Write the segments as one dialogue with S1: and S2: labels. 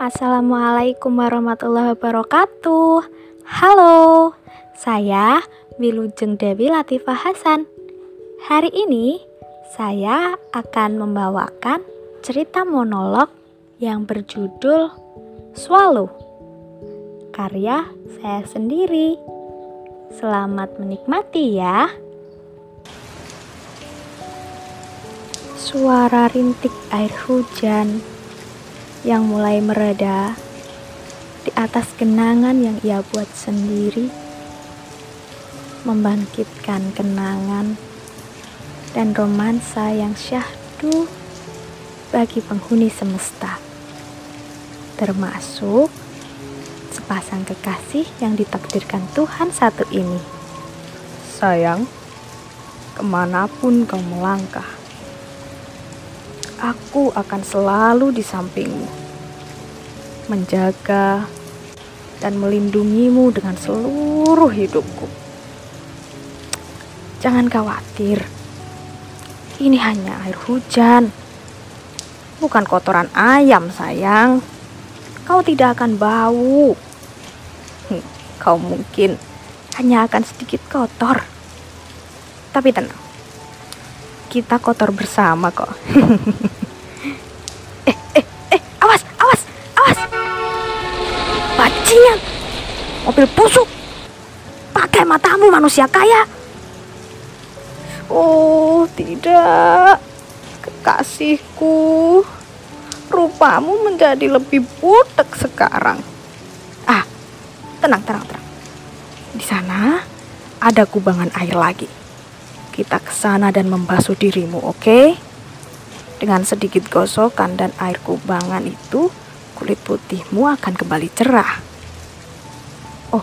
S1: Assalamualaikum warahmatullahi wabarakatuh. Halo, saya Wilujeng Dewi Latifah Hasan. Hari ini saya akan membawakan cerita monolog yang berjudul Swallow. Karya saya sendiri. Selamat menikmati ya. Suara rintik air hujan yang mulai mereda di atas kenangan yang ia buat sendiri, membangkitkan kenangan dan romansa yang syahdu bagi penghuni semesta, termasuk sepasang kekasih yang ditakdirkan Tuhan satu ini.
S2: Sayang, ke mana pun kau melangkah, aku akan selalu di sampingmu, menjaga dan melindungimu dengan seluruh hidupku. Jangan khawatir, ini hanya air hujan, bukan kotoran ayam, sayang. Kau tidak akan bau. Hmm, Kau mungkin hanya akan sedikit kotor, tapi tenang kita kotor bersama kok. eh, eh, eh, awas, awas, awas. Bajingan. Mobil busuk. Pakai matamu manusia kaya. Oh, tidak. Kekasihku. Rupamu menjadi lebih butek sekarang. Ah, tenang, tenang, tenang. Di sana ada kubangan air lagi kita ke sana dan membasuh dirimu, oke? Okay? Dengan sedikit gosokan dan air kubangan itu, kulit putihmu akan kembali cerah. Oh,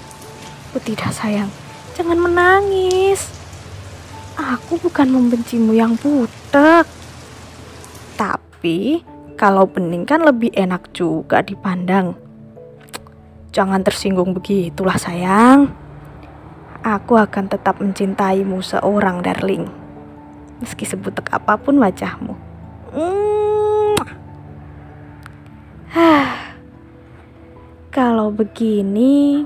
S2: oh tidak sayang, jangan menangis. Aku bukan membencimu yang butek. Tapi, kalau bening kan lebih enak juga dipandang. Jangan tersinggung begitulah sayang aku akan tetap mencintaimu seorang darling. Meski sebutek apa pun wajahmu. Kalau begini,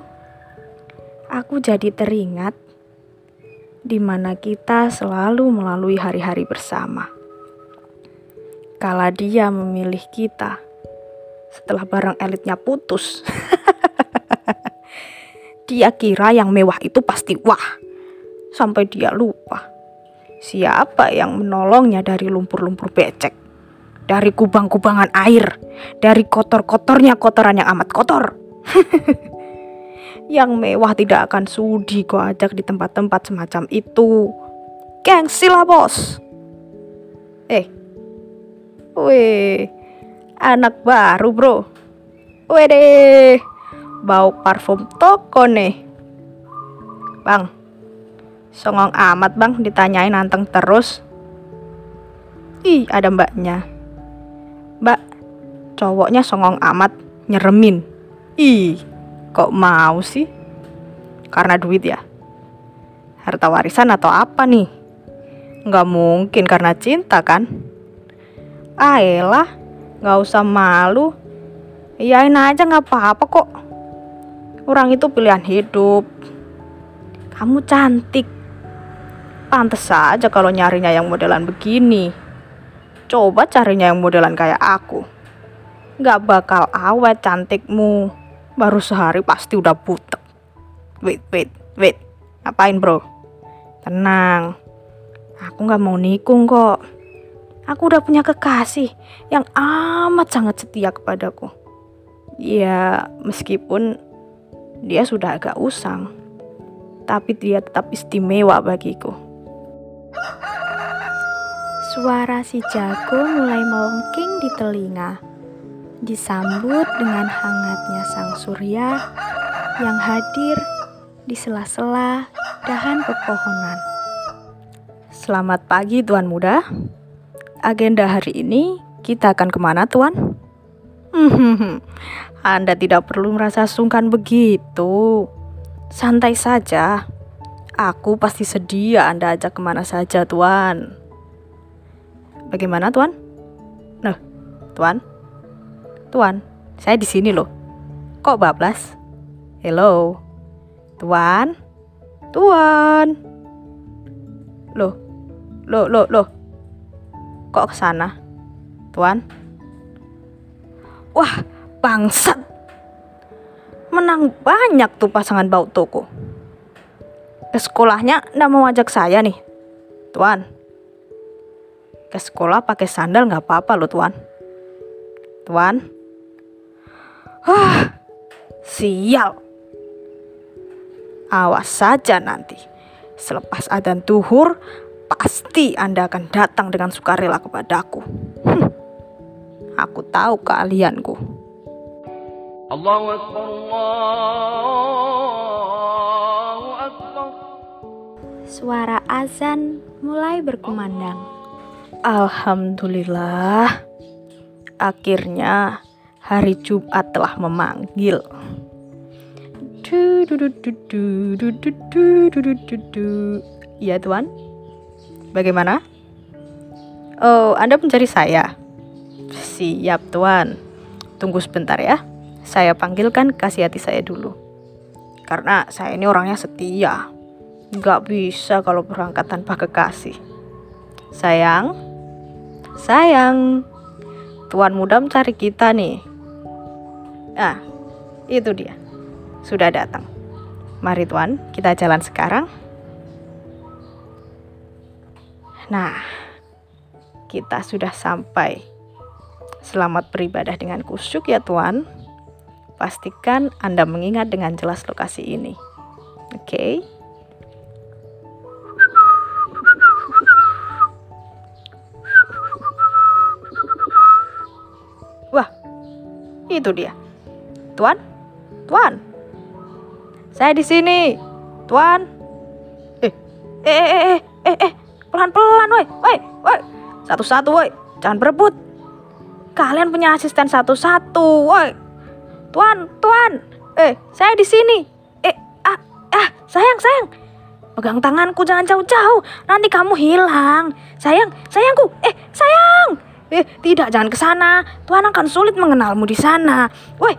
S2: aku jadi teringat di mana kita selalu melalui hari-hari bersama. Kala dia memilih kita setelah barang elitnya putus. Dia kira yang mewah itu pasti wah. Sampai dia lupa. Siapa yang menolongnya dari lumpur-lumpur becek? Dari kubang-kubangan air. Dari kotor-kotornya kotoran yang amat kotor. yang mewah tidak akan sudi kau ajak di tempat-tempat semacam itu. Gengsi lah bos. Eh. Weh. Anak baru bro. Wede bau parfum toko nih. Bang, songong amat bang ditanyain anteng terus. Ih, ada mbaknya. Mbak, cowoknya songong amat nyeremin. Ih, kok mau sih? Karena duit ya? Harta warisan atau apa nih? Nggak mungkin karena cinta kan? Ayolah, nggak usah malu. Iyain aja nggak apa-apa kok. Orang itu pilihan hidup. Kamu cantik. Pantes saja kalau nyarinya yang modelan begini. Coba carinya yang modelan kayak aku. Gak bakal awet cantikmu. Baru sehari pasti udah butek. Wait, wait, wait. Ngapain bro? Tenang. Aku gak mau nikung kok. Aku udah punya kekasih yang amat sangat setia kepadaku. Ya, meskipun dia sudah agak usang, tapi dia tetap istimewa bagiku.
S1: Suara si jago mulai melengking di telinga, disambut dengan hangatnya sang surya yang hadir di sela-sela dahan pepohonan.
S2: Selamat pagi Tuan Muda. Agenda hari ini kita akan ke mana Tuan? Anda tidak perlu merasa sungkan begitu. Santai saja. Aku pasti sedia Anda ajak ke mana saja, Tuan. Bagaimana, Tuan? Nah, Tuan? Tuan, Saya di sini loh. Kok bablas? Hello. Tuan? Tuan? Loh. Loh, loh, loh. Kok ke sana? Tuan? Wah, bangsat. Menang banyak tuh pasangan bau toko. Ke sekolahnya ndak mau ajak saya nih. Tuan. Ke sekolah pakai sandal nggak apa-apa loh, Tuan. Tuan. Wah, sial. Awas saja nanti. Selepas adzan tuhur, pasti Anda akan datang dengan sukarela kepadaku. Hm. Aku tahu keahlianku. Allahu Akbar,
S1: Allahu Akbar. Suara azan mulai berkumandang.
S2: Alhamdulillah, akhirnya hari Jumat telah memanggil. Iya tuan. Bagaimana? Oh, Anda mencari saya? Siap, Tuan. Tunggu sebentar ya. Saya panggilkan kasih hati saya dulu. Karena saya ini orangnya setia. Nggak bisa kalau berangkat tanpa kekasih. Sayang, sayang, Tuan muda mencari kita nih. Nah, itu dia. Sudah datang. Mari Tuan, kita jalan sekarang. Nah, kita sudah sampai. Selamat beribadah dengan kusyuk ya Tuan. Pastikan Anda mengingat dengan jelas lokasi ini. Oke. Okay? Wah, itu dia. Tuan, Tuan. Saya di sini. Tuan. Eh, eh, eh, eh, eh, eh. Pelan-pelan, woi. Woi, woi. Satu-satu, woi. Jangan berebut. Kalian punya asisten satu-satu, woi. Tuan, tuan. Eh, saya di sini. Eh, ah, ah, sayang, sayang. Pegang tanganku jangan jauh-jauh. Nanti kamu hilang. Sayang, sayangku. Eh, sayang. Eh, tidak, jangan ke sana. Tuan akan sulit mengenalmu di sana. Woi.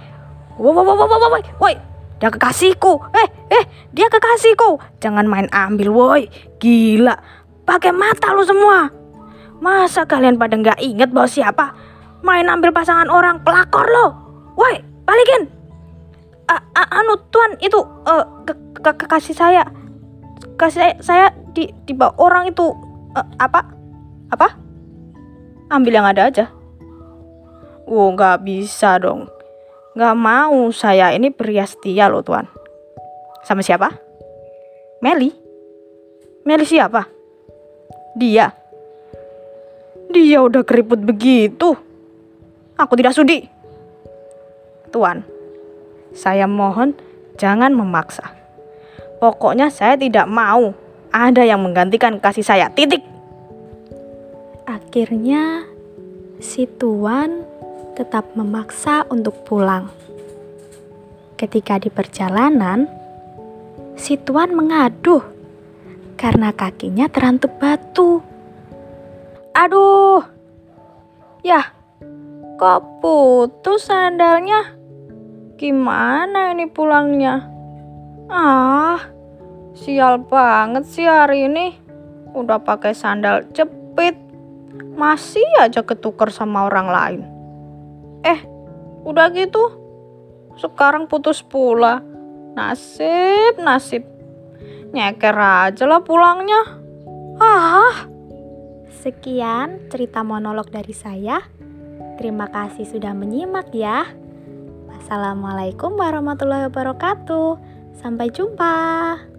S2: Woi, woi, woi, woi, woi. Woi, dia kekasihku. Eh, eh, dia kekasihku. Jangan main ambil, woi. Gila. Pakai mata lu semua. Masa kalian pada nggak inget bahwa siapa? Main ambil pasangan orang pelakor lo. Woi, balikin. A -a anu tuan itu uh, ke ke kasih saya. Kasih saya, saya di di bawah orang itu uh, apa? Apa? Ambil yang ada aja. Wow nggak bisa dong. Nggak mau saya ini pria setia loh tuan. Sama siapa? Meli. Meli siapa? Dia. Dia udah keriput begitu. Aku tidak sudi. Tuan, saya mohon jangan memaksa. Pokoknya saya tidak mau ada yang menggantikan kasih saya. Titik.
S1: Akhirnya si Tuan tetap memaksa untuk pulang. Ketika di perjalanan, si Tuan mengaduh karena kakinya terantuk batu.
S2: Aduh, ya, kok putus sandalnya? Gimana ini pulangnya? Ah, sial banget sih hari ini. Udah pakai sandal jepit, masih aja ketuker sama orang lain. Eh, udah gitu, sekarang putus pula. Nasib, nasib. Nyeker aja lah pulangnya. Ah.
S1: Sekian cerita monolog dari saya. Terima kasih sudah menyimak ya. Wassalamualaikum warahmatullahi wabarakatuh. Sampai jumpa.